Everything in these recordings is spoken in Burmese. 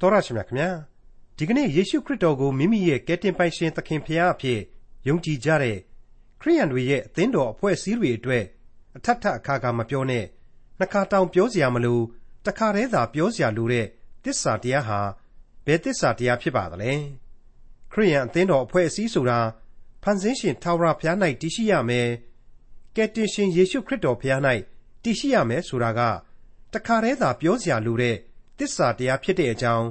တော်ရရှိမြခင်ဗျာဒီကနေ့ယေရှုခရစ်တော်ကိုမိမိရဲ့ကယ်တင်ပိုင်ရှင်သခင်ဖရာအဖြစ်ယုံကြည်ကြတဲ့ခရိယန်တွေရဲ့အသင်းတော်အဖွဲ့အစည်းတွေအတွက်အထက်ထအခါခါမပြောနဲ့နှစ်ခါတောင်ပြောစရာမလိုတခါတည်းသာပြောစရာလိုတဲ့တစ္ဆာတရားဟာဘယ်တစ္ဆာတရားဖြစ်ပါသလဲခရိယန်အသင်းတော်အဖွဲ့အစည်းဆိုတာဖန်ဆင်းရှင်ထာဝရဘုရား၌တည်ရှိရမယ်ကယ်တင်ရှင်ယေရှုခရစ်တော်ဘုရား၌တည်ရှိရမယ်ဆိုတာကတခါတည်းသာပြောစရာလိုတဲ့ တစ္ဆာတရားဖြစ်တဲ့အကြောင်း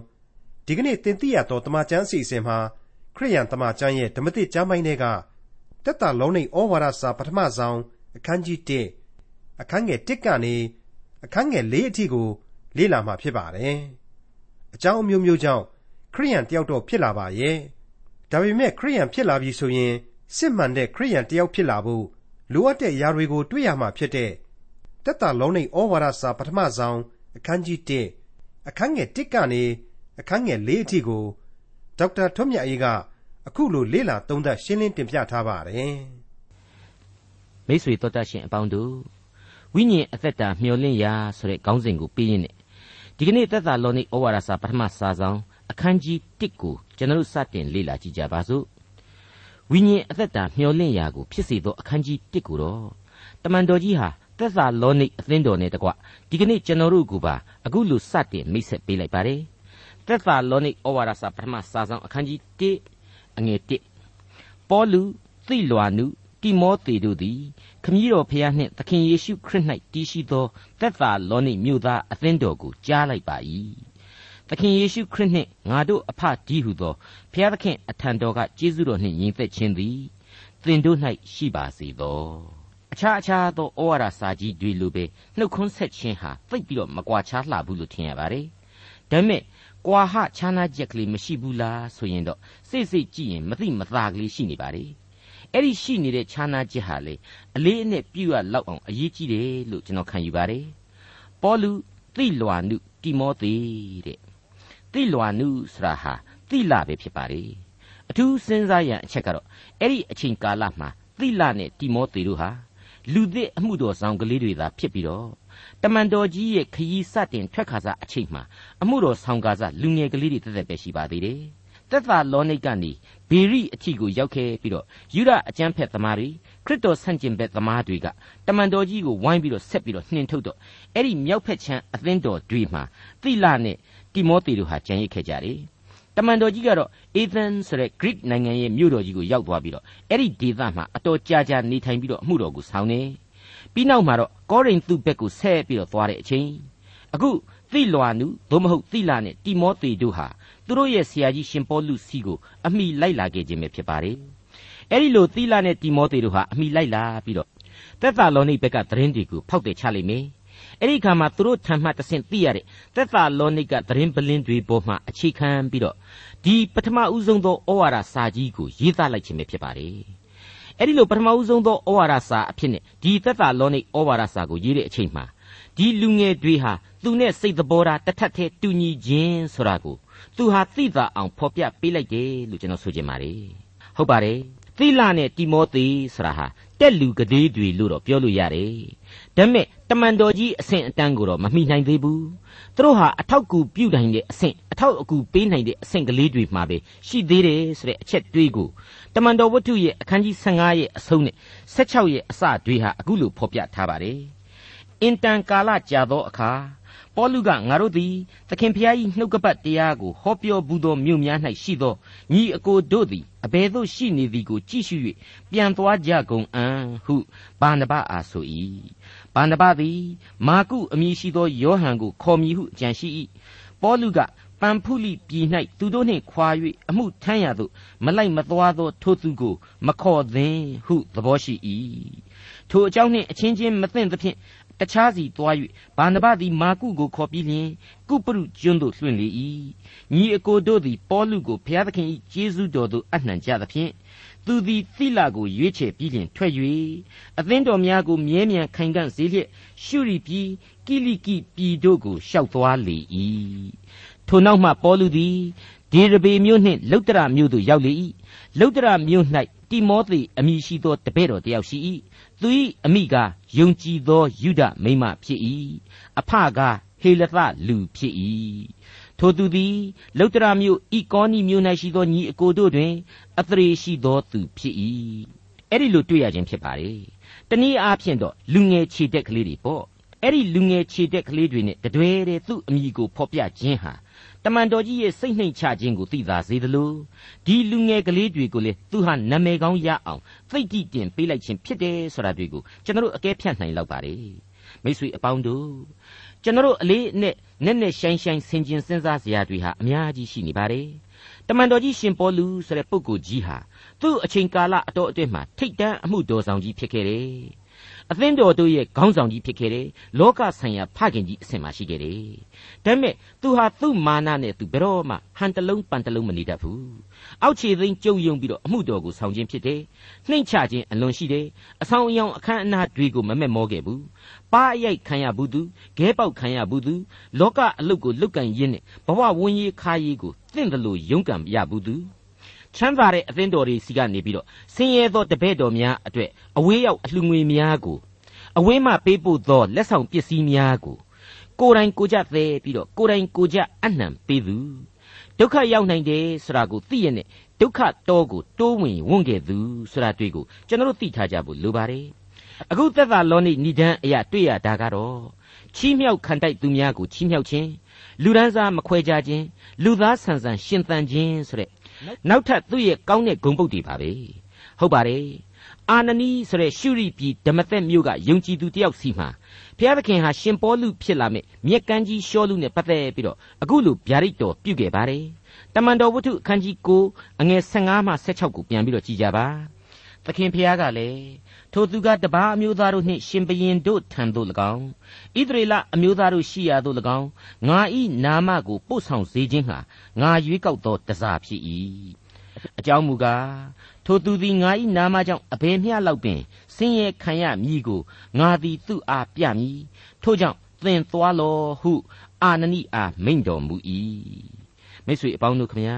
ဒီကနေ့သင်သိရသောတမန်ကျမ်းအစီအစဉ်မှာခရိယန်တမန်ကျမ်းရဲ့ဓမ္မသစ်ကျမ်းပိုင်းတွေကတက်တာလုံးနေဩဝါဒစာပထမဆုံးအခန်းကြီး1အခန်းငယ်1ကနေအခန်းငယ်4အထိကို လေ့လာမှာဖြစ်ပါတယ်။အကြောင်းအမျိုးမျိုးကြောင့်ခရိယန်တယောက်တော့ဖြစ်လာပါရဲ့။ဒါပေမဲ့ခရိယန်ဖြစ်လာပြီဆိုရင်စစ်မှန်တဲ့ခရိယန်တယောက်ဖြစ်လာဖို့လိုအပ်တဲ့အရာတွေကိုတွေ့ရမှာဖြစ်တဲ့တက်တာလုံးနေဩဝါဒစာပထမဆုံးအခန်းကြီး1 အခန်းငယ်1ကနေအခန်းငယ်၄အထိကိုဒေါက်တာထွန်းမြတ်အေးကအခုလိုလေ့လာသုံးသပ်ရှင်းလင်းတင်ပြထားပါတယ်မိတ်ဆွေတော်တတ်ရှင်အပေါင်းတို့ဝိညာဉ်အသက်တာမျောလင့်ရာဆိုတဲ့ခေါင်းစဉ်ကိုပြီးရင်ဒီကနေ့သက်သာလောနိဩဝါဒစာပထမစာဆောင်အခန်းကြီး1ကိုကျွန်တော်စတင်လေ့လာကြည့်ကြပါစို့ဝိညာဉ်အသက်တာမျောလင့်ရာကိုဖြစ်စေသောအခန်းကြီး1ကိုတော့တမန်တော်ကြီးဟာ သက်သာလောနိအသင်းတော်နဲ့တကွဒီကနေ့ကျွန်တော်တို့ကပါအခုလိုစတင်မိတ်ဆက်ပေးလိုက်ပါတယ်သက်သာလောနိဩဝါဒစာပထမစာဆောင်အခန်းကြီး1အငယ်1ပေါလုသိလွာနုတိမောသေတို့သည်ခမည်းတော်ဖျားနှင့်သခင်ယေရှုခရစ်၌တည်ရှိသောသက်သာလောနိမြို့သားအသင်းတော်ကိုကြားလိုက်ပါ၏သခင်ယေရှုခရစ်နှင့်ငါတို့အဖကြီးဟုသောဖျားသခင်အထံတော်ကကျေးဇူးတော်နှင့်ညီသက်ခြင်းသည်သင်တို့၌ရှိပါစေသော အခြားအခြားသောဩဝါဒစာကြီးတွေလိုပဲနှုတ်ခွန်းဆက်ခြင်းဟာသိပ်ပြီးတော့မကွာခြားလှဘူးလို့ထင်ရပါတယ်ဒါပေမဲ့ကွာဟခြားနားချက်ကလေးမရှိဘူးလားဆိုရင်တော့စိတ်စိတ်ကြည့်ရင်မသိမသာကလေးရှိနေပါလေအဲ့ဒီရှိနေတဲ့ခြားနားချက်ဟာလေအလေးအနက်ပြုရလောက်အောင်အရေးကြီးတယ်လို့ကျွန်တော်ခံယူပါတယ်ပေါလုသိလွာနုတိမောသေတဲ့သိလွာနုဆိုတာဟာသိလပဲဖြစ်ပါလေအထူးစဉ်းစားရန်အချက်ကတော့အဲ့ဒီအချိန်ကာလမှာသိလနဲ့တိမောသေတို့ဟာ လူသစ်အမှုတော်ဆောင်ကလေးတွေသာဖြစ်ပြီးတော့တမန်တော်ကြီးရဲ့ခရီးစတင်ထွက်ခါစားအချိန်မှာအမှုတော်ဆောင်ကားစားလူငယ်ကလေးတွေတက်တက်ပဲရှိပါသေးတယ်။သက်သာလောနိတ်ကနေဘေရိအထီကိုရောက်ခဲ့ပြီးတော့ယူဒအကျမ်းဖက်သမားတွေခရစ်တော်ဆန့်ကျင်ဘက်သမားတွေကတမန်တော်ကြီးကိုဝိုင်းပြီးတော့ဆက်ပြီးတော့နှင်ထုတ်တော့အဲ့ဒီမြောက်ဖက်ချမ်းအသင်းတော်တွေမှာသိလနဲ့တိမောသေတို့ဟာကြံရစ်ခဲ့ကြတယ်။ တမန်တော်ကြီးကတော့အေသန်ဆိုတဲ့ Greek နိုင်ငံရဲ့မြို့တော်ကြီးကိုရောက်သွားပြီးတော့အဲ့ဒီဒေသမှာအတော်ကြာကြာနေထိုင်ပြီးတော့အမှုတော်ကိုဆောင်နေ။ပြီးနောက်မှာတော့ကောရိန္သုဘက်ကိုဆက်ပြီးတော့သွားတဲ့အချိန်အခုသိလွာနုသို့မဟုတ်သိလာနဲ့တိမောသေတို့ဟာသူတို့ရဲ့ဆရာကြီးရှင်ပေါလုစီကိုအမိလိုက်လာခဲ့ခြင်းပဲဖြစ်ပါတယ်အဲ့ဒီလိုသိလာနဲ့တိမောသေတို့ဟာအမိလိုက်လာပြီးတော့သက်သာလောနိဘက်ကသတင်းတွေကိုဖောက်တယ်ချလိုက်မယ် အဲ့ဒီခါမှာသူတို့ထံမှတဆင့်သိရတဲ့သက်သာလောနိကသတင်းပလင်းတွေပေါ်မှာအခြေခံပြီးတော့ဒီပထမဦးဆုံးသောဩဝါဒစာကြီးကိုရေးသားလိုက်ခြင်းပဲဖြစ်ပါတယ်အဲ့ဒီလိုပထမဦးဆုံးသောဩဝါဒစာအဖြစ်နဲ့ဒီသက်တာလောနိဩဝါဒစာကိုရေးတဲ့အချိန်မှာဒီလူငယ်တွေဟာသူနဲ့စိတ်သဘောထားတစ်ထပ်တည်းတူညီခြင်းဆိုတာကိုသူဟာသိသာအောင်ဖော်ပြပေးလိုက်တယ်လို့ကျွန်တော်ဆိုချင်ပါတယ်ဟုတ်ပါတယ်သီလနဲ့တိမောသေဆိုတာဟာတက်လူကလေးတွေလို့တော့ပြောလို့ရတယ်ဒါပေမဲ့ တမန်တော်ကြီးအဆင့်အတန်းကိုတော့မမိနိုင်သေးဘူးသူတို့ဟာအထောက်ကူပြုနိုင်တဲ့အဆင့်အထောက်အကူပေးနိုင်တဲ့အဆင့်ကလေးတွေမှာပဲရှိသေးတယ်ဆိုတဲ့အချက်တွေးကိုတမန်တော်ဝတ္ထုရဲ့အခန်းကြီး15ရဲ့အဆုံးနဲ့16ရဲ့အစတွေဟာအခုလိုဖော်ပြထားပါတယ်။အင်တန်ကာလကြာသောအခါ ပေါလုကငါတို့သည်သခင်ဖျား၏နှုတ်ကပတ်တရားကိုဟောပြောဘူးသောမြို့များ၌ရှိသောညီအကိုတို့သည်အဘယ်သို့ရှိနေသည်ကိုကြည့်ရှု၍ပြန်သွားကြကုန်အံ့ဟုဘာနဘအားဆို၏ဘာနဘသည်မာကုအမည်ရှိသောယောဟန်ကိုခေါ်မည်ဟုကြံရှိ၏ပေါလုကပန်ဖုလိပြည်၌သူတို့နှင့်ခွာ၍အမှုထမ်းရသို့မလိုက်မသွားသောထိုသူကိုမခေါ်သင်ဟုသဘောရှိ၏ထိုအကြောင်းနှင့်အချင်းချင်းမသိသဖြင့် တခြားစီသွား၍ဘာနဘသည်မာကုကိုခေါ်ပြီးလျှင်ကုပရုကျွန်းသို့လွှင့်လေ၏ညီအကိုတို့သည်ပေါလုကိုဘုရားသခင်၏ကျေးဇူးတော်သို့အနှံကြသဖြင့်သူသည်သီလကိုရွေးချယ်ပြီးလျှင်ထွက်၍အသင်းတော်များကိုမြဲမြံခိုင်ခံ့စေလျက်ရှုရီပြည်ကိလိကိပြည်တို့ကိုရှောက်သွားလေ၏ထိုနောက်မှပေါလုသည်ဒေရဘေမြို့နှင့်လုတ္တရမြို့သို့ရောက်လေ၏လုတ္တရမြို့၌ တိမောသေအမည်ရှိသောတပည့်တော်တယောက်ရှိ၏သူ၏အမိကယုံကြည်သောယုဒမိမဖြစ်၏အဖကဟေလသလူဖြစ်၏ထိုသူသည်လုတ္တရာမြို့ဤကောနီမြို့၌ရှိသောညီအကိုတို့တွင်အသရေရှိသောသူဖြစ်၏အဲ့ဒီလိုတွေ့ရခြင်းဖြစ်ပါလေတနည်းအားဖြင့်တော့လူငယ်ခြေတက်ကလေးတွေပေါ့အဲ့ဒီလူငယ်ခြေတက်ကလေးတွေနဲ့တတွဲတဲ့သူ့အမိကိုဖော်ပြခြင်းဟာ တမန်တော်ကြီးရဲ့စိတ်နှိမ်ချခြင်းကိုသိသာစေသလိုဒီလူငယ်ကလေးတွေကိုလေသူဟာနာမည်ကောင်းရအောင်သိတိတင်ပေးလိုက်ခြင်းဖြစ်တယ်ဆိုတာတွေကိုကျွန်တော်တို့အကဲဖြတ်နိုင်လောက်ပါတယ်မိတ်ဆွေအပေါင်းတို့ကျွန်တော်တို့အလေးနဲ့နဲ့နဲ့ရှိုင်းရှိုင်းဆင်ခြင်စဉ်းစားစရာတွေဟာအများကြီးရှိနေပါတယ်တမန်တော်ကြီးရှင်ပေါလုဆိုတဲ့ပုဂ္ဂိုလ်ကြီးဟာသူ့အချိန်ကာလအတော်အတွင်းမှာထိတ်တန့်အမှုတော်ဆောင်ကြီးဖြစ်ခဲ့တယ် အသင်းတော်တို့ရဲ့ခေါင်းဆောင်ကြီးဖြစ်ခဲ့တယ်လောကဆိုင်ရာဖခင်ကြီးအဆင့်မှာရှိခဲ့တယ်ဒါပေမဲ့သူဟာသူ့မာနနဲ့သူဘယ်တော့မှဟန်တလုံးပန်တလုံးမနေတတ်ဘူးအောက်ခြေသိမ်းကြုံယုံပြီးတော့အမှုတော်ကိုဆောင်ခြင်းဖြစ်တယ်နှိမ့်ချခြင်းအလွန်ရှိတယ်အဆောင်အယောင်အခမ်းအနားတွေကိုမမက်မောခဲ့ဘူးပါအရိုက်ခံရဘူးသူခဲပေါက်ခံရဘူးသူလောကအလုတ်ကိုလုတ်ကန်ရင်းနဲ့ဘဝဝင်းကြီးခါရီးကိုတင့်တယ်လို့ယုံကံရဘူးသူ ချမ်းသာတဲ့အသင်းတော်တွေစီကနေပြီးတော့ဆင်းရဲသောတပည့်တော်များအတွက်အဝေးရောက်အလှငွေများကိုအဝေးမှပေးပို့သောလက်ဆောင်ပစ္စည်းများကိုကိုယ်တိုင်ကိုကြသေးပြီးတော့ကိုယ်တိုင်ကိုကြအနှံပေးသူဒုက္ခရောက်နိုင်တယ်ဆိုတာကိုသိရနဲ့ဒုက္ခတောကိုတိုးဝင်ဝွန့်ခဲ့သူဆိုတာတွေ့ကိုကျွန်တော်တို့သိထားကြဖို့လိုပါတယ်အခုသက်သာလောနိဏိဒန်းအရာတွေ့ရတာကတော့ချီးမြှောက်ခံတိုက်သူများကိုချီးမြှောက်ခြင်းလူဒန်းစားမခွဲခြားခြင်းလူသားဆန်ဆန်ရှင်သန်ခြင်းဆိုတဲ့ နောက်ထပ်သူ့ရဲ့ကောင်းတဲ့ဂုဏ်ပုဒ်တွေပါပဲဟုတ်ပါတယ်အာနနီဆိုတဲ့ရှုရိပြည်ဓမ္မသက်မြို့ကယုံကြည်သူတယောက်စီမှာဘုရားသခင်ဟာရှင်ပေါလုဖြစ်လာမဲ့မြက်ကန်းကြီးရှောလူနဲ့ပတ်သက်ပြီးတော့အခုလိုဗျာဒိတ်တော်ပြုခဲ့ပါတယ်တမန်တော်ဝတ္ထုအခန်းကြီး9အငယ်15မှ16ကိုပြန်ပြီးတော့ကြည်ကြပါသခင်ဖျားကလည်း ထိုသူကတပါးအမျိုးသားတို့နှင့်ရှင်ဘရင်တို့ထံသို့၎င်းဣသရေလအမျိုးသားတို့ရှိရာသို့၎င်းငါဤနာမကိုပို့ဆောင်စေခြင်းဟာငါရွေးကောက်သောတစားဖြစ်၏အကြောင်းမူကားထိုသူသည်ငါ၏နာမကြောင့်အဘယ်မျှလောက်ပင်ဆင်းရဲခံရမည်ကိုငါသည်သူ့အားပြမည်ထို့ကြောင့်သင်သွားလောဟုအာနနိအားမိန့်တော်မူ၏မိတ်ဆွေအပေါင်းတို့ခမညာ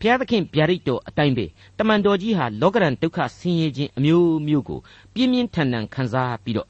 ဘုရားသခင်ဗျာဒိတ်တော်အတိုင်းပဲတမန်တော်ကြီးဟာလောကရန်ဒုက္ခဆင်းရဲခြင်းအမျိုးမျိုးကို ပြင်းပြင်းထန်ထန်ခံစားပြီးတော့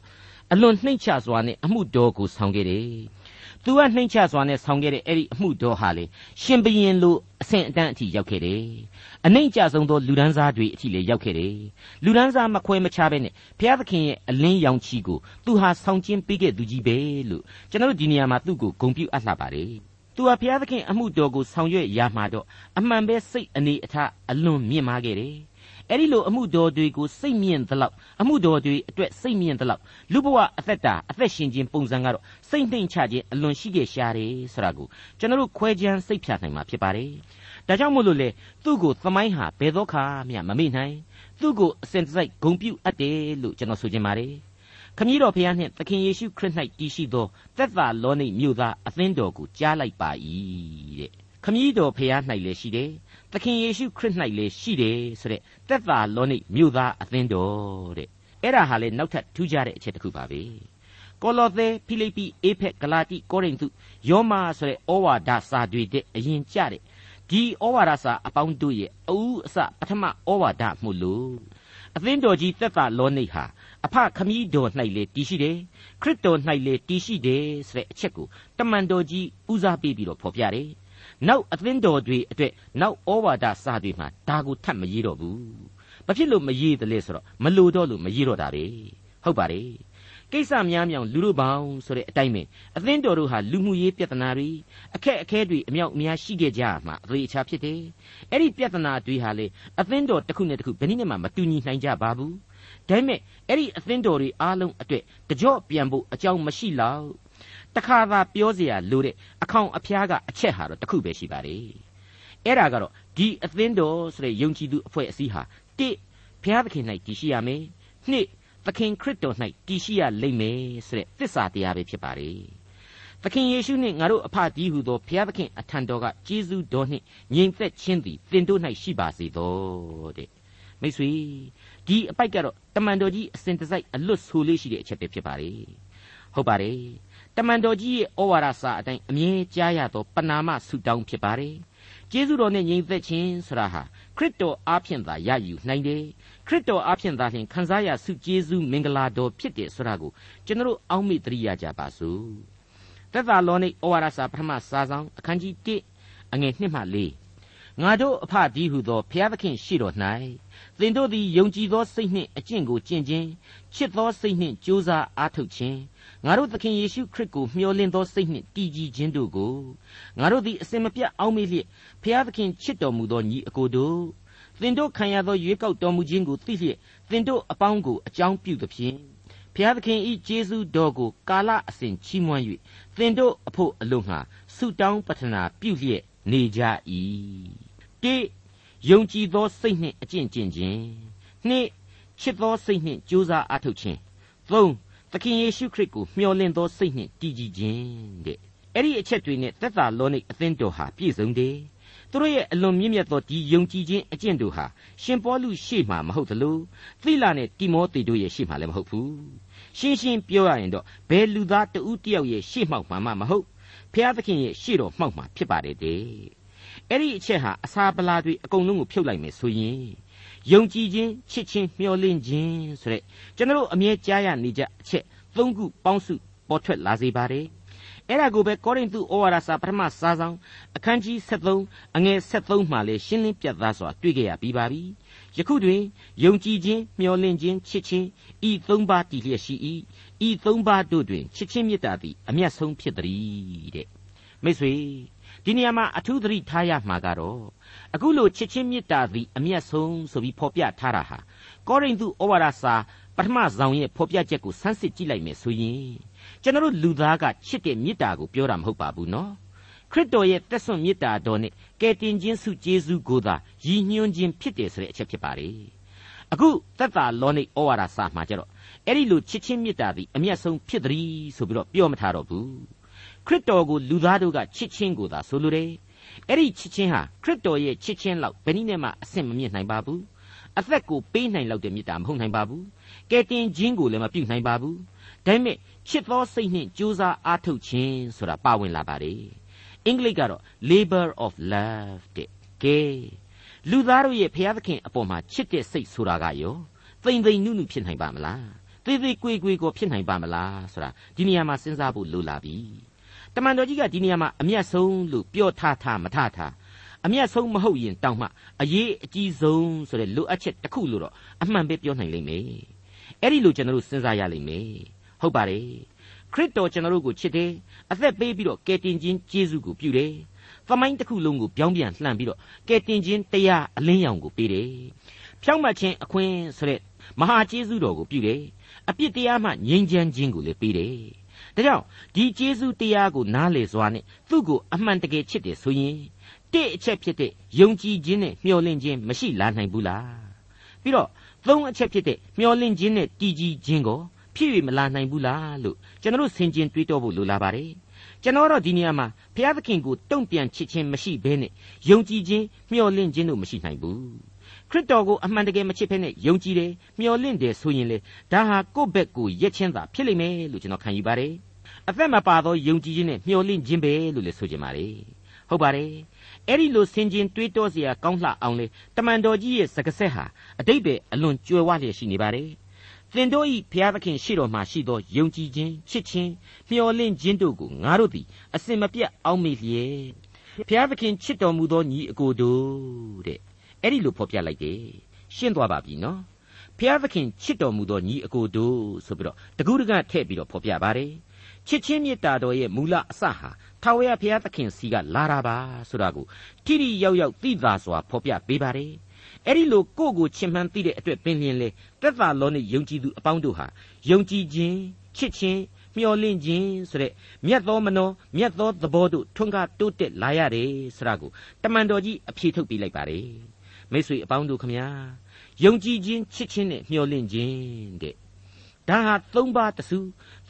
အလွန်နှိမ့်ချစွာနဲ့အမှုတော်ကိုဆောင်ခဲ့တယ်။သူကနှိမ့်ချစွာနဲ့ဆောင်ခဲ့တဲ့အဲ့ဒီအမှုတော်ဟာလေရှင်ဘရင်လိုအဆင့်အတန်းအထိရောက်ခဲ့တယ်။အနှိမ့်ချဆုံးသောလူဒန်းစားတွေအထိလည်းရောက်ခဲ့တယ်။လူဒန်းစားမခွဲမခြားပဲနဲ့ဘုရားသခင်ရဲ့အလင်းရောင်ချီကိုသူဟာဆောင်ကျင်းပေးခဲ့သူကြီးပဲလို့ကျွန်တော်တို့ဒီနေရာမှာသူ့ကိုဂုဏ်ပြုအပ်လှပါတယ်။သူဟာဘုရားသခင်အမှုတော်ကိုဆောင်ရွက်ရမှာတော့အမှန်ပဲစိတ်အနေအထားအလွန်မြင့်မားခဲ့တယ်။ အဲဒီလိုအမှုတော်တွေကိုစိတ်မြင့်သလောက်အမှုတော်တွေအတွက်စိတ်မြင့်သလောက်လူဘဝအသက်တာအသက်ရှင်ခြင်းပုံစံကတော့စိတ်နှိမ်ချခြင်းအလွန်ရှိခဲ့ရှားတယ်ဆိုတာကိုကျွန်တော်တို့ခွဲခြမ်းစိတ်ဖြာနိုင်မှာဖြစ်ပါတယ်။ဒါကြောင့်မို့လို့လေသူ့ကိုသမိုင်းဟာဘယ်သောခါမှမမေ့နိုင်သူ့ကိုအစဉ်တစိုက်ဂုံပြုတ်အပ်တယ်လို့ကျွန်တော်ဆိုချင်ပါတယ်။ခမည်းတော်ဖျားနှင့်သခင်ယေရှုခရစ်၌တည်ရှိသောသက်သာလောနိမြို့သားအသင်းတော်ကိုကြားလိုက်ပါ၏တဲ့ ခမည်းတော်ဖျား၌လည်းရှိတယ်သခင်ယေရှုခရစ်၌လည်းရှိတယ်ဆိုတဲ့သက်သာလောနိမြို့သားအသင်းတော်တဲ့အဲ့ဒါဟာလေနောက်ထပ်ထူးခြားတဲ့အချက်တစ်ခုပါပဲကောလောသဲဖိလိပ္ပိအေဖက်ဂလာတိကောရိန္သုယောမဆိုတဲ့ဩဝါဒစာတွေတဲ့အရင်ကြတဲ့ဒီဩဝါဒစာအပေါင်းတို့ရဲ့အဦးအစပထမဩဝါဒမှုလို့အသင်းတော်ကြီးသက်သာလောနိဟာအဖခမည်းတော်၌လေတည်ရှိတယ်ခရစ်တော်၌လေတည်ရှိတယ်ဆိုတဲ့အချက်ကိုတမန်တော်ကြီးဦးစားပေးပြီးတော့ဖော်ပြတယ် နောက်အသင်းတော်တွေအတွက်နောက်ဩဝါဒစာတွေမှာဒါကိုထပ်မရေးတော့ဘူးဘာဖြစ်လို့မရေးသလဲဆိုတော့မလိုတော့လို့မရေးတော့တာပဲဟုတ်ပါတယ်ကိစ္စများမြောင်လူတို့ပေါင်းဆိုတဲ့အတိုင်းပဲအသင်းတော်တို့ဟာလူမှုရေးပြဿနာတွေအခက်အခဲတွေအမြောက်အများရှိခဲ့ကြမှာအသေးအချာဖြစ်တယ်။အဲ့ဒီပြဿနာတွေဟာလေအသင်းတော်တစ်ခုနဲ့တစ်ခုဘယ်နည်းမှမတူညီနိုင်ကြပါဘူးဒါပေမဲ့အဲ့ဒီအသင်းတော်တွေအားလုံးအတွက်တကြော့ပြန်ဖို့အကြောင်းမရှိလောက် တခါသာပြောเสียလို့တဲ့အခေါင်အဖျားကအချက်ဟာတော့တခုပဲရှိပါတယ်အဲ့ဒါကတော့ဒီအသင်းတော်ဆိုတဲ့ယုံကြည်သူအဖွဲ့အစည်းဟာတိဘုရားသခင်၌တည်ရှိရမယ်နှစ်သခင်ခရစ်တော်၌တည်ရှိရလိမ့်မယ်ဆိုတဲ့သစ္စာတရားပဲဖြစ်ပါတယ်သခင်ယေရှုနှင့်ငါတို့အဖတည်းဟူသောဘုရားသခင်အထံတော်ကကျေးဇူးတော်နှင့်ညီသက်ခြင်းသည်သင်တို့၌ရှိပါစေသောတဲ့မိတ်ဆွေဒီအပိုက်ကတော့တမန်တော်ကြီးအစဉ်တစိုက်အလွတ်ဆိုလေးရှိတဲ့အချက်ပဲဖြစ်ပါတယ်ဟုတ်ပါတယ်တ မန်တော်ကြီးရဲ့ဩဝါဒစာအတိုင်းအမြဲကြားရသောပနာမဆုတောင်းဖြစ်ပါတယ်ကျေးဇူးတော်နဲ့ညီသက်ခြင်းဆိုတာဟာခရစ်တော်အားဖြင့်သာရယူနိုင်တယ်ခရစ်တော်အားဖြင့်သာလျှင်ခံစားရဆုကျေးဇူးမင်္ဂလာတော်ဖြစ်တယ်ဆိုတာကိုကျွန်တော်အောက်မေ့တရိယာကြပါစို့သက်သာလောနိဩဝါဒစာပထမစာဆောင်အခန်းကြီး1အငယ်1မှ4 ငါတို့အဖဒီဟုသောဘုရားသခင်ရှိတော်၌သင်တို့သည်ယုံကြည်သောစိတ်နှင့်အကျင့်ကိုကျင့်ခြင်းချစ်သောစိတ်နှင့်ကြိုးစားအားထုတ်ခြင်းငါတို့သခင်ယေရှုခရစ်ကိုမျှော်လင့်သောစိတ်နှင့်တည်ကြည်ခြင်းတို့ကိုငါတို့သည်အစင်မပြတ်အောက်မေ့လျက်ဘုရားသခင်ချစ်တော်မူသောညီအကိုတို့သင်တို့ခံရသောရွေးကောက်တော်မူခြင်းကိုသိလျက်သင်တို့အပေါင်းကိုအကြောင်းပြုသဖြင့်ဘုရားသခင်ဤကျေးဇူးတော်ကိုကာလအစဉ်ချီးမွမ်း၍သင်တို့အဖို့အလို့ငှာဆုတောင်းပတနာပြုလျက်နေကြ၏ တိယုံကြည်သောစိတ်နှင့်အကျင့်ကျင့်ခြင်းနှစ်ချစ်သောစိတ်နှင့်ကြိုးစားအားထုတ်ခြင်းသုံးသခင်ယေရှုခရစ်ကိုမျှော်လင့်သောစိတ်နှင့်တည်ကြည်ခြင်းတဲ့အဲ့ဒီအချက်တွေနဲ့သက်သာလောနိအသင်းတော်ဟာပြည့်စုံတယ်သူတို့ရဲ့အလွန်မြင့်မြတ်သောဒီယုံကြည်ခြင်းအကျင့်တို့ဟာရှင်ပေါလုရှေ့မှာမဟုတ်သလိုသီလာနဲ့တိမောသေတို့ရဲ့ရှေ့မှာလည်းမဟုတ်ဘူးရှင်းရှင်းပြောရရင်တော့ဘယ်လူသားတဦးတယောက်ရဲ့ရှေ့မှောက်မှာမှမဟုတ်ဖျားသခင်ရဲ့ရှေ့တော်မှောက်မှာဖြစ်ပါတယ်တဲ့ အဲ့ဒီအချက်ဟာအစာပလာတွေအကုန်လုံးကိုဖြုတ်လိုက်မယ်ဆိုရင်ယုံကြည်ခြင်းချစ်ခြင်းမျှော်လင့်ခြင်းဆိုတဲ့ကျွန်တော်အမြဲကြားရနေကြအချက်သုံးခုပေါင်းစုပေါ်ထွက်လာစေပါတယ်အဲ့ဒါကိုပဲကောရိန္သုဩဝါဒစာပထမစာဆောင်အခန်းကြီး73အငယ်73မှာလေရှင်းလင်းပြသစွာတွေ့ကြရပြီးပါပြီယခုတွင်ယုံကြည်ခြင်းမျှော်လင့်ခြင်းချစ်ခြင်းဤသုံးပါးတည်လျက်ရှိ၏ဤသုံးပါးတို့တွင်ချစ်ခြင်းမေတ္တာသည်အမျက်ဆုံးဖြစ်သည်တဲ့မိတ်ဆွေ ဒီနေရာမှာအထူးသတိထားရမှာကတော့အခုလိုချစ်ချင်းမေတ္တာသည်အမျက်ဆုံးဆိုပြီးဖော်ပြထားတာဟာကောရိန္သုဩဝါဒစာပထမဆောင်ရဲ့ဖော်ပြချက်ကိုဆန်းစစ်ကြည့်လိုက်မယ်ဆိုရင်ကျွန်တော်လူသားကချစ်တဲ့မေတ္တာကိုပြောတာမဟုတ်ပါဘူးနော်ခရစ်တော်ရဲ့တက်ဆွန့်မေတ္တာတော်နဲ့ကယ်တင်ခြင်းစုကျေးဇူးကိုသာရည်ညွှန်းခြင်းဖြစ်တယ်ဆိုတဲ့အချက်ဖြစ်ပါလေအခုသက်တာလောနိဩဝါဒစာမှာကျတော့အဲ့ဒီလိုချစ်ချင်းမေတ္တာသည်အမျက်ဆုံးဖြစ်သည်ဆိုပြီးတော့ပြောမထားတော့ဘူးခ ရစ်တော်ကိုလူသားတို့ကချစ်ချင်းကိုသာဆိုလိုတယ်အဲ့ဒီချစ်ချင်းဟာခရစ်တော်ရဲ့ချစ်ချင်းလောက်ဘယ်နည်းနဲ့မှအဆင့်မမြင့်နိုင်ပါဘူးအသက်ကိုပေးနိုင်လောက်တဲ့မေတ္တာမဟုတ်နိုင်ပါဘူးကယ်တင်ခြင်းကိုလည်းမပြုနိုင်ပါဘူးဒါပေမဲ့ချစ်သောစိတ်နှင့်ကြိုးစားအားထုတ်ခြင်းဆိုတာပါဝင်လာပါတယ်အင်္ဂလိပ်ကတော့ labor of love တဲ့ကဲလူသားတို့ရဲ့ဖျားသခင်အပေါ်မှာချစ်တဲ့စိတ်ဆိုတာကရောသိမ့်သိမ့်နုနုဖြစ်နိုင်ပါမလားသေးသေးကွေကွေကိုဖြစ်နိုင်ပါမလားဆိုတာဒီနေရာမှာစဉ်းစားဖို့လိုလာပြီ တမန်တော်ကြီးကဒီနေရာမှာအမျက်ဆုံးလို့ပြောထားထားမထားထားအမျက်ဆုံးမဟုတ်ရင်တောင်းမှအရေးအကြီးဆုံးဆိုတဲ့လိုအပ်ချက်တစ်ခုလို့တော့အမှန်ပဲပြောနိုင်လိမ့်မယ်အဲ့ဒီလိုကျွန်တော်တို့စဉ်းစားရလိမ့်မယ်ဟုတ်ပါတယ်ခရစ်တော်ကျွန်တော်တို့ကိုချစ်တယ်အသက်ပေးပြီးတော့ကယ်တင်ခြင်းကျေးဇူးကိုပြုတယ်သမိုင်းတစ်ခုလုံးကိုပြောင်းပြန်လှန်ပြီးတော့ကယ်တင်ခြင်းတရားအလင်းရောင်ကိုပေးတယ်ဖြောင့်မတ်ခြင်းအခွင့်ဆိုတဲ့မဟာကျေးဇူးတော်ကိုပြုတယ်အပြစ်တရားမှငြိမ်းချမ်းခြင်းကိုလည်းပေးတယ် ဒါကြောင့်ဒီကျေးဇူးတရားကိုနားလေစွာနဲ့သူ့ကိုအမှန်တကယ်ချစ်တယ်ဆိုရင်တစ်အချက်ဖြစ်တဲ့ယုံကြည်ခြင်းနဲ့မျှော်လင့်ခြင်းမရှိလာနိုင်ဘူးလားပြီးတော့သုံးအချက်ဖြစ်တဲ့မျှော်လင့်ခြင်းနဲ့တည်ကြည်ခြင်းကိုဖြစ်၍မလာနိုင်ဘူးလားလို့ကျွန်တော်ဆင်ခြင်တွေးတောဖို့လိုလာပါတယ်ကျွန်တော်တော့ဒီနေရာမှာဘုရားသခင်ကိုတုံ့ပြန်ချစ်ခြင်းမရှိဘဲနဲ့ယုံကြည်ခြင်းမျှော်လင့်ခြင်းတို့မရှိနိုင်ဘူး ခရစ်တော်ကိုအမှန်တကယ်မချစ်ဘဲနဲ့ယုံကြည်တယ်မျှော်လင့်တယ်ဆိုရင်လေဒါဟာကိုယ့်ဘက်ကိုရက်ချင်းသာဖြစ်လိမ့်မယ်လို့ကျွန်တော်ခံယူပါတယ်အသက်မပါသောယုံကြည်ခြင်းနဲ့မျှော်လင့်ခြင်းပဲလို့လည်းဆိုကြပါတယ်ဟုတ်ပါတယ်အဲ့ဒီလိုဆင်ခြင်တွေးတောเสียကောင်းလှအောင်လေတမန်တော်ကြီးရဲ့စကားဆက်ဟာအတိတ်ပဲအလွန်ကြွယ်ဝလျက်ရှိနေပါတယ်သင်တို့ဤဘုရားသခင်ရှိတော်မှာရှိသောယုံကြည်ခြင်းချစ်ခြင်းမျှော်လင့်ခြင်းတို့ကိုငါတို့သည်အစင်မပြတ်အောက်မေ့လျက်ဘုရားသခင်ချစ်တော်မူသောညီအကိုတို့တဲ့ အဲ့ဒီလိုဖော်ပြလိုက်တယ်ရှင်းသွားပါပြီနော်ဘုရားသခင်ချစ်တော်မူသောညီအကိုတို့ဆိုပြီးတော့တကူးတကထည့်ပြီးတော့ဖော်ပြပါတယ်ချစ်ချင်းမေတ္တာတော်ရဲ့မူလအစဟာထာဝရဘုရားသခင်စီကလာတာပါဆိုတာကိုတိတိယောက်ယောက်သိသာစွာဖော်ပြပေးပါတယ်အဲ့ဒီလိုကိုယ့်ကိုချင်မှန်းသိတဲ့အတွက်ပင်လျင်လေတက်တာလောနဲ့ယုံကြည်သူအပေါင်းတို့ဟာယုံကြည်ခြင်းချစ်ခြင်းမျှော်လင့်ခြင်းဆိုတဲ့မြတ်သောမနောမြတ်သောသဘောတို့ထွန်းကားတိုးတက်လာရတယ်ဆိုတာကိုတမန်တော်ကြီးအဖြေထုတ်ပေးလိုက်ပါတယ် မိတ်ဆွေအပေါင်းတို့ခမညာယုံကြည်ခြင်းချစ်ခြင်းနဲ့မျှော်လင့်ခြင်းတဲ့ဒါဟာသုံးပါးတစု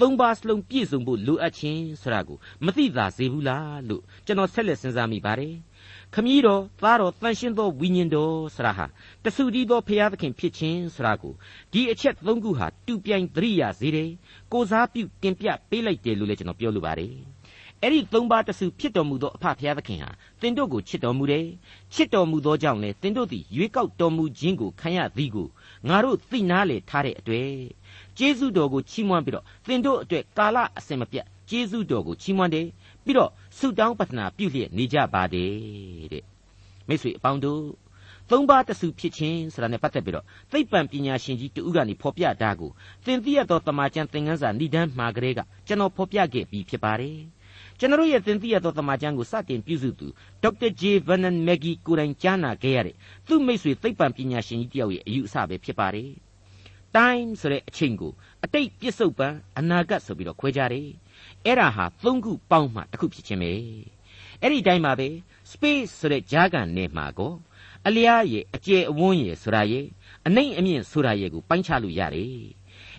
သုံးပါးစလုံးပြည့်စုံဖို့လိုအပ်ခြင်းဆိုတာကိုမသိသာစေဘူးလားလို့ကျွန်တော်ဆက်လက်စဉ်းစားမိပါတယ်ခမည်းတော်သားတော်တန်ရှင်းသောဝိညာဉ်တော်ဆရာဟာတဆူတည်းသောဖျားသခင်ဖြစ်ခြင်းဆရာကိုဒီအချက်သုံးခုဟာတူပြိုင်သတိရစေတယ်ကိုစားပြုတင်ပြပေးလိုက်တယ်လို့လည်းကျွန်တော်ပြောလိုပါတယ် အဲ့ဒီသုံးပါးတဆူဖြစ်တော်မူသောအဖဖျားသခင်ဟာတင်တို့ကိုချစ်တော်မူတယ်ချစ်တော်မူသောကြောင့်လည်းတင်တို့သည်ရွေးကောက်တော်မူခြင်းကိုခံရသည်ကိုငါတို့သိနာလေထားတဲ့အတွေ့ကျေးဇူးတော်ကိုချီးမွမ်းပြီးတော့သင်တို့အတွက်ကာလအစင်မပြတ်ကျေးဇူးတော်ကိုချီးမွမ်းတယ်ပြီးတော့ဆုတောင်းပတ္ထနာပြုလျက်နေကြပါတယ်တဲ့မိတ်ဆွေအပေါင်းတို့သုံးပါးတဆူဖြစ်ခြင်းဆိုတာနဲ့ပတ်သက်ပြီးတော့သိပ္ပံပညာရှင်ကြီးတူဦးကနေဖော်ပြတာကိုသင်သိရသောတမန်ကျန်သင်ခန်းစာဏိဒန်းမှာကလေးကကျွန်တော်ဖော်ပြခဲ့ပြီးဖြစ်ပါတယ် ကျွန်တော်ရဲ့သင်သိရသောတမန်ကျန်ကိုစတင်ပြုစုသူဒေါက်တာဂျေဗန်နန်မက်ဂီကိုတိုင်ကြားနာခဲ့ရတဲ့သူ့မိတ်ဆွေသိပ္ပံပညာရှင်ကြီးတယောက်ရဲ့အယူအဆပဲဖြစ်ပါတယ် time ဆိုတဲ့အချိန်ကိုအတိတ်ပြစ္ဆုတ်ပံအနာဂတ်ဆိုပြီးတော့ခွဲကြတယ်အဲ့ဒါဟာသုံးခုပေါင်းမှတစ်ခုဖြစ်ခြင်းပဲအဲ့ဒီတိုင်းပါပဲ space ဆိုတဲ့ဂျာကန်နယ်မှာကိုအလျားရဲ့အကျယ်အဝန်းရဲ့ဆိုတာရဲ့အနှိမ့်အမြင့်ဆိုတာရဲ့ကိုပိုင်းခြားလို့ရတယ်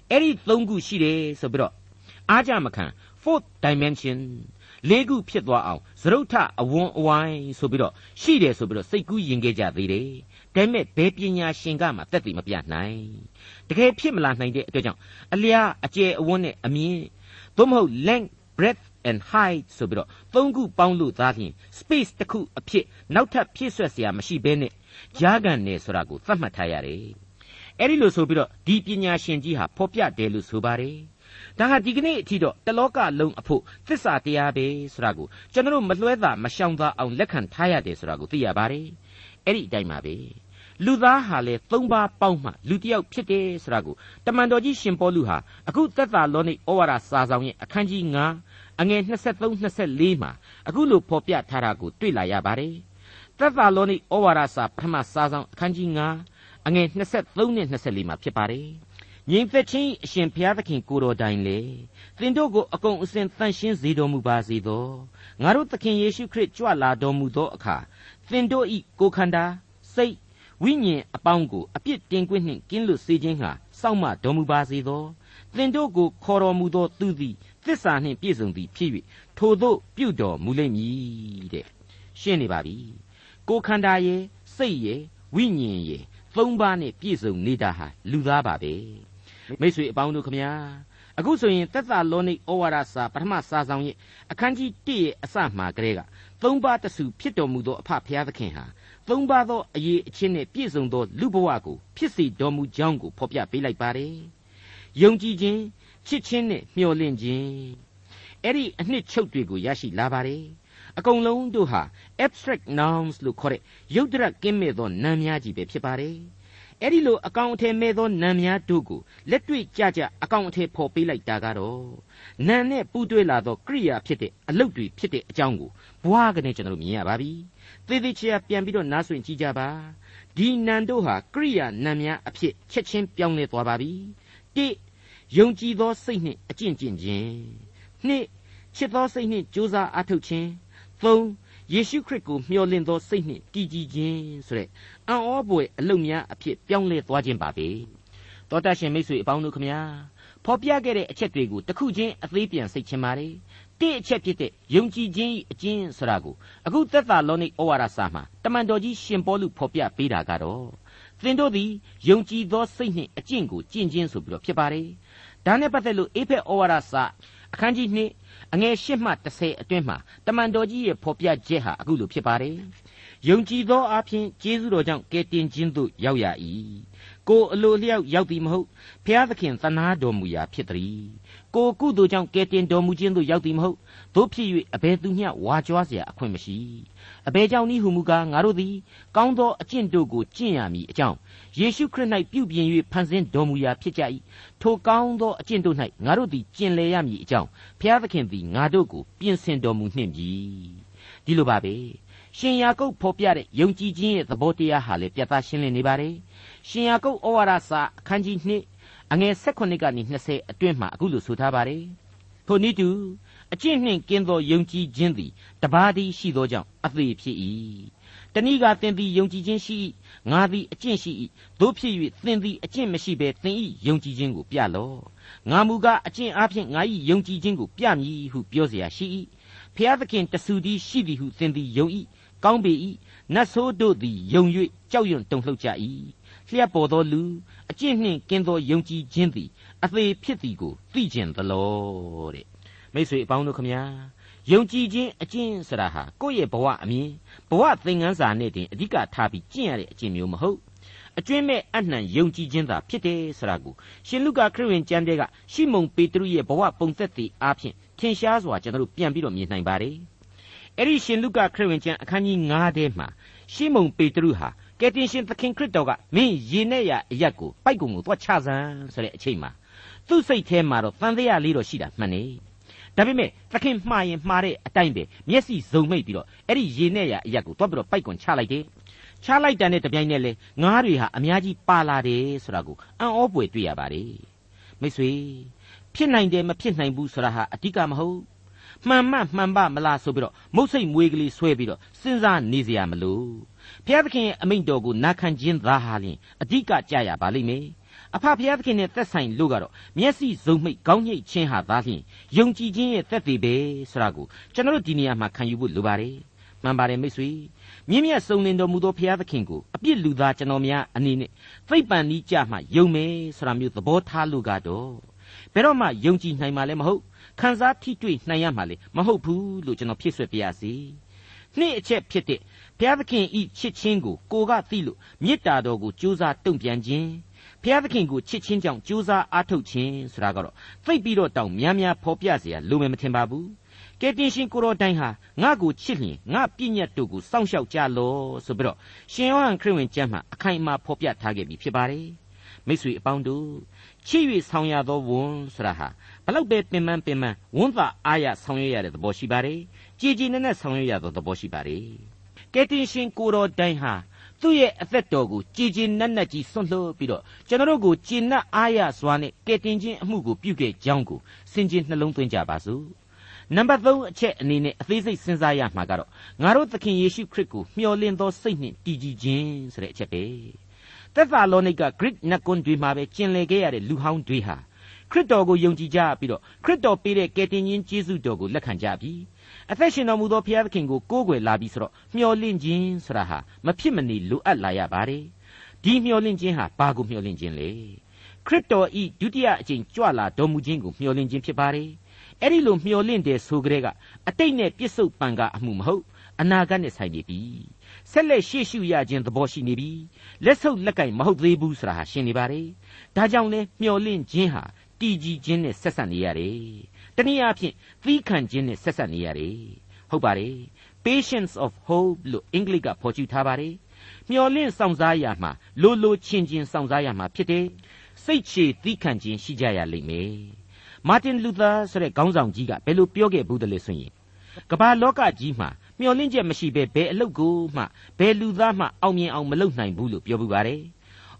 အဲ့ဒီသုံးခုရှိတယ်ဆိုပြီးတော့အားကြမခံ fourth dimension လေးခုဖြစ်သွားအောင်သရုတ်ထအဝန်းအဝိုင်းဆိုပြီးတော့ရှိတယ်ဆိုပြီးတော့စိတ်ကူးယင်ခဲ့ကြသေးတယ်ဒါပေမဲ့ဘယ်ပညာရှင်ကမှသက်သေမပြနိုင်တကယ်ဖြစ်မလာနိုင်တဲ့အတွက်ကြောင့်အလျားအကျယ်အဝန်းနဲ့အမြင့်သို့မဟုတ် length breadth and height ဆိုပြီးတော့သုံးခုပေါင်းလို့သားဖြင့် space တစ်ခုအဖြစ်နောက်ထပ်ဖြည့်ဆွက်เสียမရှိဘဲနဲ့ဂျာကန်နယ်ဆိုတာကိုသတ်မှတ်ထားရတယ်အဲ့ဒီလိုဆိုပြီးတော့ဒီပညာရှင်ကြီးဟာဖော်ပြတယ်လို့ဆိုပါတယ် ဒါဟာဒီကနေ့အထိတော့တလောကလုံးအဖို့သစ္စာတရားပဲဆိုတာကိုကျွန်တော်မလွှဲတာမရှောင်သာအောင်လက်ခံထားရတယ်ဆိုတာကိုသိရပါတယ်အဲ့ဒီအတိုင်းပါပဲလူသားဟာလေသုံးပါးပေါင်းမှလူတစ်ယောက်ဖြစ်တယ်ဆိုတာကိုတမန်တော်ကြီးရှင်ပေါလုဟာအခုသက်သာလောနိဩဝါဒစာဆောင်ရဲ့အခန်းကြီး9အငယ်23 24မှာအခုလိုဖော်ပြထားတာကိုတွေ့လာရပါတယ်သက်သာလောနိဩဝါဒစာပထမစာဆောင်အခန်းကြီး9အငယ်23နဲ့24မှာဖြစ်ပါတယ် ငြိမ်သက်ခြင်းအရှင်ဘုရားသခင်ကိုတော်တိုင်လေသင်တို့ကိုအကုန်အစင်တန်ရှင်းစေတော်မူပါစေသောငါတို့သခင်ယေရှုခရစ်ကြွလာတော်မူသောအခါသင်တို့ဤကိုယ်ခန္ဓာစိတ်ဝိညာဉ်အပေါင်းကိုအပြစ်တင်ခွင့်နှင့်ကင်းလွတ်စေခြင်းဟာစောင့်မတော်မူပါစေသောသင်တို့ကိုခေါ်တော်မူသောသူသည်သစ္စာနှင့်ပြည့်စုံသည်ဖြစ်၍ထိုသို့ပြုတော်မူလိမ့်မည်တဲ့ရှင်းနေပါပြီကိုယ်ခန္ဓာရဲ့စိတ်ရဲ့ဝိညာဉ်ရဲ့သုံးပါးနဲ့ပြည့်စုံနေတာဟာလူသားပါပဲ မိတ်ဆွေအပေါင်းတို့ခမညာအခုဆိုရင်သက်သာလောနိဩဝါဒစာပထမစာဆောင်ရဲ့အခန်းကြီး1ရဲ့အစမှာကလေးကသုံးပါးတဆူဖြစ်တော်မူသောအဖဖျားသခင်ဟာသုံးပါးသောအရေးအချင်းနဲ့ပြည့်စုံသောလူဘဝကိုဖြစ်စေတော်မူကြောင်းကိုဖော်ပြပေးလိုက်ပါတယ်။ယုံကြည်ခြင်းချစ်ခြင်းနဲ့မျှော်လင့်ခြင်းအဲ့ဒီအနှစ်ချုပ်တွေကိုရရှိလာပါတယ်။အကုန်လုံးတို့ဟာ abstract nouns လို့ခေါ်တဲ့ရုပ်တရက်ကင်းမဲ့သောနာမ်များကြီးပဲဖြစ်ပါတယ်။ အဲ့ဒီလိုအကောင်အထည်မဲ့သောနာမ်များတို့ကိုလက်တွေ့ကြကြအကောင်အထည်ဖော်ပေးလိုက်တာကတော့နာမ်နဲ့ပူးတွဲလာသောကိရိယာဖြစ်တဲ့အလုပ်တွေဖြစ်တဲ့အကြောင်းကိုဘွားကနေကျွန်တော်တို့မြင်ရပါပြီသေသေးချာပြန်ပြီးတော့နားဆွင့်ကြည့်ကြပါဒီနံတို့ဟာကိရိယာနံများအဖြစ်ချက်ချင်းပြောင်းလဲသွားပါပြီတိယုံကြည်သောစိတ်နှင့်အကျင့်ကျင့်ခြင်းနှစ်ချစ်သောစိတ်နှင့်ကြိုးစားအားထုတ်ခြင်းသုံး ယေရှုခရစ်ကိုမျှော်လင့်သောစိတ်နှင့်တည်ကြည်ခြင်းဆိုတဲ့အံ့ဩဖွယ်အလုပ်များအဖြစ်ပြောင်းလဲသွားခြင်းပါပဲတောတရှင်မိတ်ဆွေအပေါင်းတို့ခမညာဖော်ပြခဲ့တဲ့အချက်တွေကိုတစ်ခုချင်းအသေးပြန်စိတ်ချင်ပါတယ်တိအချက်ဖြစ်တဲ့ယုံကြည်ခြင်းအကျင့်ဆိုတာကိုအခုသက်သာလောနိဩဝါဒစာမှာတမန်တော်ကြီးရှင်ပေါလုဖော်ပြပေးတာကတော့သင်တို့သည်ယုံကြည်သောစိတ်နှင့်အကျင့်ကိုကျင့်ခြင်းဆိုပြီးတော့ဖြစ်ပါတယ်ဒါနဲ့ပတ်သက်လို့အေဖက်ဩဝါဒစာ အခန်းကြီး2အငယ်၈မှ30အတွင်းမှာတမန်တော်ကြီးရဲ့ဖော်ပြချက်ဟာအခုလိုဖြစ်ပါတယ်။ယုံကြည်သောအဖြစ်ကျေးဇူးတော်ကြောင့်ကယ်တင်ခြင်းသို့ရောက်ရ၏။ကိုအလိုလျောက်ရောက်သည်မဟုတ်ဖျားသခင်သနာတော်မူရာဖြစ်သည်။ ကိုကုသိုလ်ကြောင့်ကယ်တင်တော်မူခြင်းသို့ရောက်သည်မဟုတ်တို့ဖြစ်၍အဘယ်သူမျှဝါကြွားเสียအခွင့်မရှိ။အဘယ်ကြောင့်နည်းဟုမူကားငါတို့သည်ကောင်းသောအကျင့်တို့ကိုကျင့်ရမည်အကြောင်းယေရှုခရစ်၌ပြုပြင်၍ဖန်ဆင်းတော်မူရာဖြစ်ကြ၏ထိုကောင်းသောအကျင့်တို့၌ငါတို့သည်ကျင့်လေရမည်အကြောင်းဘုရားသခင်သည်ငါတို့ကိုပြင်ဆင်တော်မူနှင့်ပြီဒီလိုပါပဲ ရှင်ယာကုပ်ဖော်ပြတဲ့ယုံကြည်ခြင်းရဲ့သဘောတရားဟာလည်းပြသရှင်းလင်းနေပါတယ်ရှင်ယာကုပ်ဩဝါဒစာအခန်းကြီး2အငယ်16ကနေ20အတွင်းမှာအခုလိုဆိုထားပါတယ်ထိုနည်းတူအကျင့်နှင့်ကင်းသောယုံကြည်ခြင်းသည်တပါးသည်ရှိသောကြောင့်အသေးဖြစ်၏တနည်းကသင်သည်ယုံကြည်ခြင်းရှိ၏ငါသည်အကျင့်ရှိ၏တို့ဖြစ်၍သင်သည်အကျင့်မရှိဘဲသင်၏ယုံကြည်ခြင်းကိုပြလော့ငါမူကားအကျင့်အပြင်ငါ၏ယုံကြည်ခြင်းကိုပြမည်ဟုပြောเสียရှိ၏ဖျားသခင်တဆူသည်ရှိသည်ဟုသင်သည်ယုံ၏ ကောင်းပေ၏နတ်ဆိုးတို့သည်ယုံ၍ကြောက်ရွံ့တုန်လှုပ်ကြ၏လျှက်ပေါ်သောလူအကျင့်နှင့်ကင်းသောယုံကြည်ခြင်းသည်အသေးဖြစ်သည်ကိုသိကျင်သလောတဲ့မိတ်ဆွေအပေါင်းတို့ခမညာယုံကြည်ခြင်းအကျင့်ဆိုတာဟာကိုယ့်ရဲ့ဘဝအမြင်ဘဝသင်ခန်းစာနဲ့တင်အဓိကထားပြီးကျင့်ရတဲ့အကျင့်မျိုးမဟုတ်အကျွင့်မဲ့အနှံယုံကြည်ခြင်းသာဖြစ်တယ်ဆိုတာကိုရှင်လုကာခရစ်ဝင်ကျမ်းထဲကရှီမုန်ပေတရုရဲ့ဘဝပုံသက်တည်အားဖြင့်ထထင်ရှားစွာကျွန်တော်တို့ပြန်ပြီးတော့မြင်နိုင်ပါတယ် အဲ့ဒီရှင်လုကခရစ်ဝင်ကျမ်းအခန်းကြီး9ထဲမှာရှေးမုန်ပေတရုဟာကယ်တင်ရှင်သခင်ခရစ်တော်ကမင်းရေနဲ့ရအရက်ကိုပိုက်ကုံကိုသွားချစမ်းဆိုတဲ့အချိန်မှာသူ့စိတ်ထဲမှာတော့တန်တရားလေးတော့ရှိတာမှန်နေဒါပေမဲ့သခင်မှားရင်မှားတဲ့အတိုင်းပဲမျက်စိစုံမိတ်ပြီးတော့အဲ့ဒီရေနဲ့ရအရက်ကိုသွားပြီးတော့ပိုက်ကွန်ချလိုက်တယ်ချလိုက်တာနဲ့တပြိုင်နက်လဲငားတွေဟာအများကြီးပါလာတယ်ဆိုတာကိုအံ့ဩပွေတွေ့ရပါတယ်မိတ်ဆွေဖြစ်နိုင်တယ်မဖြစ်နိုင်ဘူးဆိုတာဟာအဓိကမဟုတ် မှန်မှမှန်ပမလားဆိုပြီးတော့မုတ်စိတ်မွေးကလေးဆွဲပြီးတော့စဉ်းစားနေเสียမလို့ဘုရားသခင်ရဲ့အမိန့်တော်ကိုနာခံခြင်းသာဟာလျှင်အဓိကကြရပါလိမ့်မယ်အဖဖျားသခင်နဲ့သက်ဆိုင်လို့ကတော့မျက်စိစုံမိတ်ကောင်းညိတ်ခြင်းဟာသာလျှင်ယုံကြည်ခြင်းရဲ့သက်သေပဲဆိုတာကိုကျွန်တော်တို့ဒီနေရာမှာခံယူဖို့လိုပါတယ်မှန်ပါတယ်မိတ်ဆွေမြင့်မြတ်စုံလင်တော်မူသောဘုရားသခင်ကိုအပြစ်လူသားကျွန်တော်များအနေနဲ့သိပ္ပံဤကြမှယုံမယ်ဆိုတာမျိုးသဘောထားလို့ကတော့ဘယ်တော့မှယုံကြည်နိုင်မှာလည်းမဟုတ် ခံစားထိတွေ့နိုင်ရမှာလည်းမဟုတ်ဘူးလို့ကျွန်တော်ဖြစ်ဆွဲပြရစီနှစ်အချက်ဖြစ်တဲ့ဘုရားသခင်ဤချစ်ချင်းကိုကိုကသိလို့မေတ္တာတော်ကိုကြိုးစားတုံ့ပြန်ခြင်းဘုရားသခင်ကိုချစ်ချင်းကြောင့်ကြိုးစားအားထုတ်ခြင်းဆိုတာကတော့သိပြီးတော့တောင်များများဖော်ပြเสียလိုမယ်မထင်ပါဘူးကယ်တင်ရှင်ကိုတော်တိုင်းဟာငါ့ကိုချစ်လျင်ငါပြည့်ညတ်တို့ကိုစောင့်ရှောက်ကြလောဆိုပြီးတော့ရှင်ယောဟန်ခရစ်ဝင်ကျမ်းမှာအခိုင်အမာဖော်ပြထားခဲ့ပြီဖြစ်ပါတယ်မိတ်ဆွေအပေါင်းတို့ချစ်၍ဆောင်ရသောဝန်ဆိုတာဟာဘ လောက်ပဲပင်ပန်းပင်ပန်းဝန်သာအားရဆောင်ရွက်ရတဲ့သဘောရှိပါတယ်ကြည်ကြည်နက်နက်ဆောင်ရွက်ရသောသဘောရှိပါတယ်ကယ်တင်ရှင်ကိုတော်တိုင်းဟာသူ့ရဲ့အသက်တော်ကိုကြည်ကြည်နက်နက်ကြီးဆွန့်လွှတ်ပြီးတော့ကျွန်တော်တို့ကိုကျင့်납အားရစွာနဲ့ကယ်တင်ခြင်းအမှုကိုပြုခဲ့ကြောင်းကိုစင်ကြင်နှလုံးသွင်းကြပါစို့နံပါတ်3အချက်အနေနဲ့အသေးစိတ်စဉ်းစားရမှာကတော့ငါတို့သခင်ယေရှုခရစ်ကိုမျှော်လင့်သောစိတ်နှင့်တည်ကြည်ခြင်းဆိုတဲ့အချက်ပဲသက်သာလောနိက Greek နတ်ကွန်းတွေမှာပဲကျင်လည်ခဲ့ရတဲ့လူဟောင်းတွေဟာ ခရစ်တော်ကိုယုံကြည်ကြပြီးတော့ခရစ်တော်ပေးတဲ့ကယ်တင်ရှင်ယေရှုတော်ကိုလက်ခံကြပြီအသက်ရှင်တော်မူသောဘုရားသခင်ကိုကိုးကွယ်လာပြီးဆိုတော့မျှော်လင့်ခြင်းဆိုတာဟာမဖြစ်မနေလိုအပ်လာရပါတယ်ဒီမျှော်လင့်ခြင်းဟာဘာကိုမျှော်လင့်ခြင်းလဲခရစ်တော်ဤဒုတိယအကြိမ်ကြွလာတော်မူခြင်းကိုမျှော်လင့်ခြင်းဖြစ်ပါတယ်အဲ့ဒီလိုမျှော်လင့်တယ်ဆိုကြတဲ့ကအတိတ်နဲ့ပြစ္ဆုတ်ပံကအမှုမဟုတ်အနာဂတ်နဲ့ဆိုင်နေပြီဆက်လက်ရှေ့ရှုရခြင်းသဘောရှိနေပြီလက်ဆုပ်လက်ကင်မဟုတ်သေးဘူးဆိုတာဟာရှင်းနေပါတယ်ဒါကြောင့်လဲမျှော်လင့်ခြင်းဟာ တည်ကြည်ခြင်းနဲ့ဆက်ဆက်နေရတယ်တနည်းအားဖြင့်သီးခံခြင်းနဲ့ဆက်ဆက်နေရတယ်ဟုတ်ပါတယ် patience of hope လို့အင်္ဂလိပ်ကဖော်ကျူထားပါတယ်မျှော်လင့်ဆောင်စားရမှာလိုလိုချင်းချင်းဆောင်စားရမှာဖြစ်တယ်စိတ်ချေသီးခံခြင်းရှိကြရလိမ့်မယ်မာတင်လူသာဆိုတဲ့ခေါင်းဆောင်ကြီးကဘယ်လိုပြောခဲ့ဘူးတယ်လဲဆိုရင်ကမ္ဘာလောကကြီးမှာမျော်လင့်ချက်မရှိဘဲဘယ်အလုပ်ကိုမှဘယ်လူသားမှအောင်မြင်အောင်မလုပ်နိုင်ဘူးလို့ပြောပူပါတယ်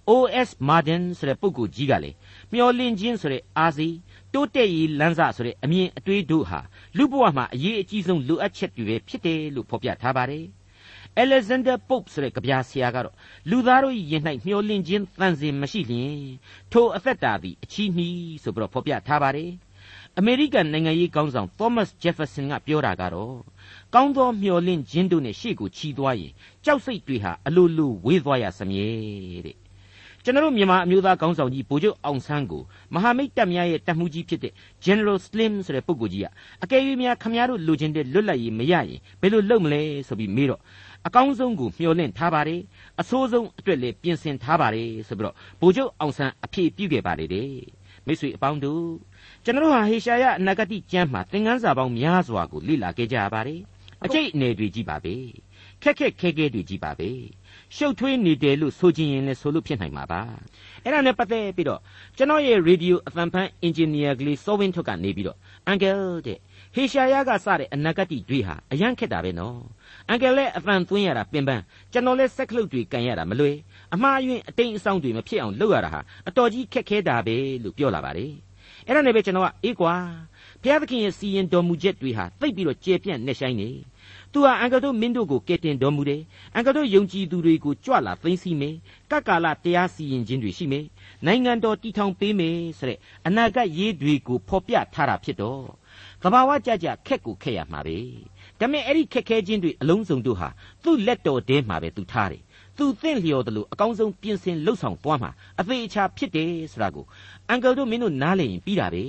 O.S. Martin ဆိုတဲ့ပုဂ္ဂိုလ်ကြီးကလေ မျော်လင့်ခြင်းဆိုတဲ့အာစီတိုးတက်ရေးလမ်းစဆိုတဲ့အမြင်အတွေးတို့ဟာလူဘဝမှာအရေးအကြီးဆုံးလိုအပ်ချက်တွေပဲဖြစ်တယ်လို့ဖော်ပြထားပါတယ်။ Alexander Pope ဆိုတဲ့ကဗျာဆရာကတော့လူသားတို့ရင်၌မျောလင့်ခြင်းတန်စင်မရှိလျင်ထိုအသက်တာသည်အချီးနှီးဆိုပြီးတော့ဖော်ပြထားပါတယ်။အမေရိကန်နိုင်ငံရေးကောင်းဆောင် Thomas Jefferson ကပြောတာကတော့ကောင်းသောမျောလင့်ခြင်းတို့နဲ့ရှေ့ကိုချီသွားရင်ကြောက်စိတ်တွေဟာအလိုလိုဝေးသွားရစမြဲတဲ့ ကျွန်တော်တို့မြန်မာအမျိုးသားကောင်းဆောင်ကြီးဗိုလ်ချုပ်အောင်ဆန်းကိုမဟာမိတ်တပ်များရဲ့တပ်မှုကြီးဖြစ်တဲ့ General Slim ဆိုတဲ့ပုဂ္ဂိုလ်ကြီးကအကယ်၍များခမည်းတော်လိုချင်တဲ့လွတ်လပ်ရေးမရရင်ဘယ်လိုလုပ်မလဲဆိုပြီးမေးတော့အကောင်းဆုံးကိုမျှော်လင့်ထားပါတယ်အဆိုးဆုံးအတွက်လည်းပြင်ဆင်ထားပါတယ်ဆိုပြီးတော့ဗိုလ်ချုပ်အောင်ဆန်းအဖြေပြုခဲ့ပါလေတဲ့မိတ်ဆွေအပေါင်းတို့ကျွန်တော်ဟာဟေရှာယအနာဂတိကျမ်းမှာသင်ခန်းစာပေါင်းများစွာကိုလေ့လာခဲ့ကြရပါတယ်အကျိတ်အနယ်တွေကြီးပါပဲခက်ခက်ခဲခဲတွေကြီးပါပဲ ရှုပ်ထွေးနေတယ်လို့ဆိုချင်ရင်လည်းဆိုလို့ဖြစ်နိုင်မှာပါအဲ့ဒါနဲ့ပတ်သက်ပြီးတော့ကျွန်တော်ရဲ့ရေဒီယိုအသံဖန်အင်ဂျင်နီယာကလေးစောဝင်းထုတ်ကနေပြီးတော့အန်ကယ်တဲ့ဟေရှာယကစတဲ့အနာဂတ်တွေဟာအရန်ခက်တာပဲနော်အန်ကယ်လည်းအသံသွင်းရတာပင်ပန်းကျွန်တော်လည်းစက်ကလုတ်တွေကန်ရတာမလွယ်အမှားယွင်းအတိမ်အဆောင်တွေမဖြစ်အောင်လုပ်ရတာဟာအတော်ကြီးခက်ခဲတာပဲလို့ပြောလာပါတယ်အဲ့ဒါနဲ့ပဲကျွန်တော်ကအေးကွာဘုရားသခင်ရဲ့စီရင်တော်မူချက်တွေဟာသိပ်ပြီးတော့ကျေပြန့်နေဆိုင်နေ သူဟာအင်္ဂတို့မင်းတို့ကိုကယ်တင်တော်မူတယ်အင်္ဂတို့ယုံကြည်သူတွေကိုကြွလာသိမ်းဆီးမယ်ကပ်ကာလတရားစီရင်ခြင်းတွေရှိမယ်နိုင်ငံတော်တည်ထောင်ပေးမယ်ဆိုတဲ့အနာဂတ်ရေးတွေကိုဖော်ပြထားတာဖြစ်တော့ကဘာဝကြကြခက်ကိုခက်ရမှာပဲဒါပေမဲ့အဲ့ဒီခက်ခဲခြင်းတွေအလုံးစုံတို့ဟာသူ့လက်တော်ထဲမှာပဲသူထားတယ်သူသင့်လျော်တယ်လို့အကောင်းဆုံးပြင်ဆင်လှုပ်ဆောင်သွားမှာအသေးအချာဖြစ်တယ်ဆိုတာကိုအင်္ဂတို့မင်းတို့နားလည်ရင်ပြီးတာပဲ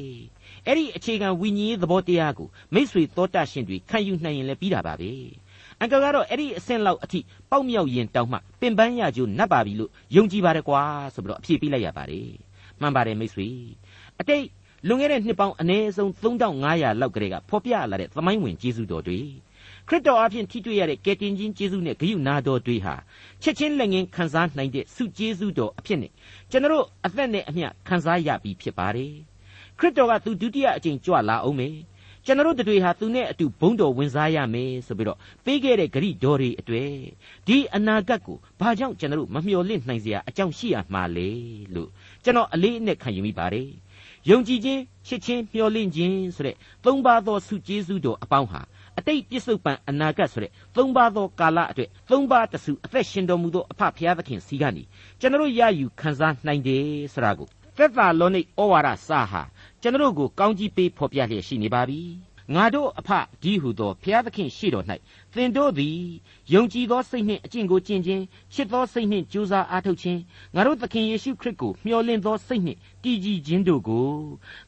အဲ့ဒီအခြေခံဝိညာဉ်ရေးသဘောတရားကိုမိษွေသောတရှင်တွေခံယူနိုင်ရင်လည်းပြီးတာပါပဲအင်္ဂါကတော့အဲ့ဒီအဆင့်လောက်အထိပေါက်မြောက်ရင်တောင်းမှပင်ပန်းရကြိုးနှပ်ပါပြီလို့ယုံကြည်ပါတယ်ကွာဆိုပြီးတော့အဖြေပေးလိုက်ရပါတယ်မှန်ပါတယ်မိษွေအတိတ်လွန်ခဲ့တဲ့နှစ်ပေါင်းအနည်းဆုံး3500လောက်ကလေးကဖော်ပြလာတဲ့သမိုင်းဝင်ကျေးဇူးတော်တွေခရစ်တော်အဖင်ထိတွေ့ရတဲ့ကယ်တင်ခြင်းကျေးဇူးနဲ့ဂရုနာတော်တွေဟာချက်ချင်းလက်ငင်းခံစားနိုင်တဲ့ဆုကျေးဇူးတော်အဖြစ်နဲ့ကျွန်တော်အသက်နဲ့အမျှခံစားရပြီးဖြစ်ပါတယ် ခရစ်တော်ကသူဒုတိယအကြိမ်ကြွလာအောင်မယ်ကျွန်တော်တို့တွေဟာသူနဲ့အတူဘုံတော်ဝင်စားရမယ်ဆိုပြီးတော့ပေးခဲ့တဲ့ဂရိတော်တွေအတွေ့ဒီအနာဂတ်ကိုဘာကြောင့်ကျွန်တော်တို့မမျှော်လင့်နိုင်စရာအကြောင်းရှိရမှာလဲလို့ကျွန်တော်အလေးအနက်ခံယူမိပါတယ်ယုံကြည်ခြင်းချစ်ခြင်းမျှော်လင့်ခြင်းဆိုတဲ့သုံးပါးသောဆုကျေးဇူးတော်အပေါင်းဟာအတိတ်ပြစ္ဆုတ်ပံအနာဂတ်ဆိုတဲ့သုံးပါးသောကာလအတွက်သုံးပါးတစုအသက်ရှင်တော်မူသောအဖဖျားသခင်စီကနေကျွန်တော်ရယူခံစားနိုင်တယ်ဆိုတာကိုသက်သာလောနိဩဝါဒစာဟာ ကျွန်တော်ကိုကောင်းကြီးပေးဖော်ပြလျက်ရှိနေပါပြီငါတို့အဖဒီဟုသောဘုရားသခင်ရှိတော်၌သင်တို့သည်ယုံကြည်သောစိတ်နှင့်အကျင့်ကိုကျင့်ခြင်းချစ်သောစိတ်နှင့်ကြိုးစားအားထုတ်ခြင်းငါတို့သခင်ယေရှုခရစ်ကိုမျှော်လင့်သောစိတ်နှင့်တည်ကြည်ခြင်းတို့ကို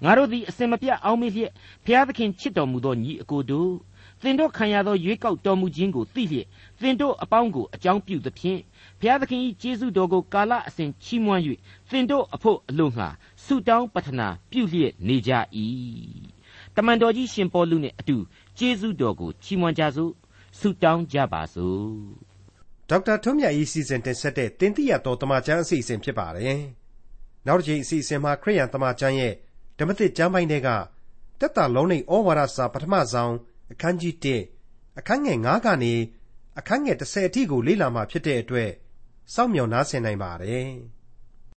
ငါတို့သည်အစင်မပြတ်အောက်မေ့လျက်ဘုရားသခင်ချစ်တော်မူသောညီအကိုတို့သင်တို့ခံရသောရွေးကောက်တော်မူခြင်းကိုသိလျက်သင်တို့အပေါင်းကိုအကြောင်းပြုသဖြင့်ဘုရားသခင်၏ကျေးဇူးတော်ကိုကာလအစဉ်ချီးမွမ်း၍သင်တို့အဖို့အလို့ငှာ ဆုတောင်းပတနာပြုလျက်နေကြ၏တမန်တော်ကြီးရှင်ပေါလုနဲ့အတူကျေးဇူးတော်ကိုချီးမွမ်းကြစို့ဆုတောင်းကြပါစို့ဒေါက်တာထွန်းမြတ်၏စီစဉ်တင်ဆက်တဲ့တင်ပြရတော်တမချန်းအစီအစဉ်ဖြစ်ပါတယ်နောက်တစ်ချိန်အစီအစဉ်မှာခရိယန်တမချန်းရဲ့ဓမ္မသစ်ကျမ်းပိုင်းတွေကတက်တာလုံးနေဩဝါဒစာပထမဆုံးအခန်းကြီး1အခန်းငယ်9ကနေအခန်းငယ်10အထိကိုလေ့လာမှာဖြစ်တဲ့အတွက်စောင့်မျှော်နားဆင်နိုင်ပါတယ်။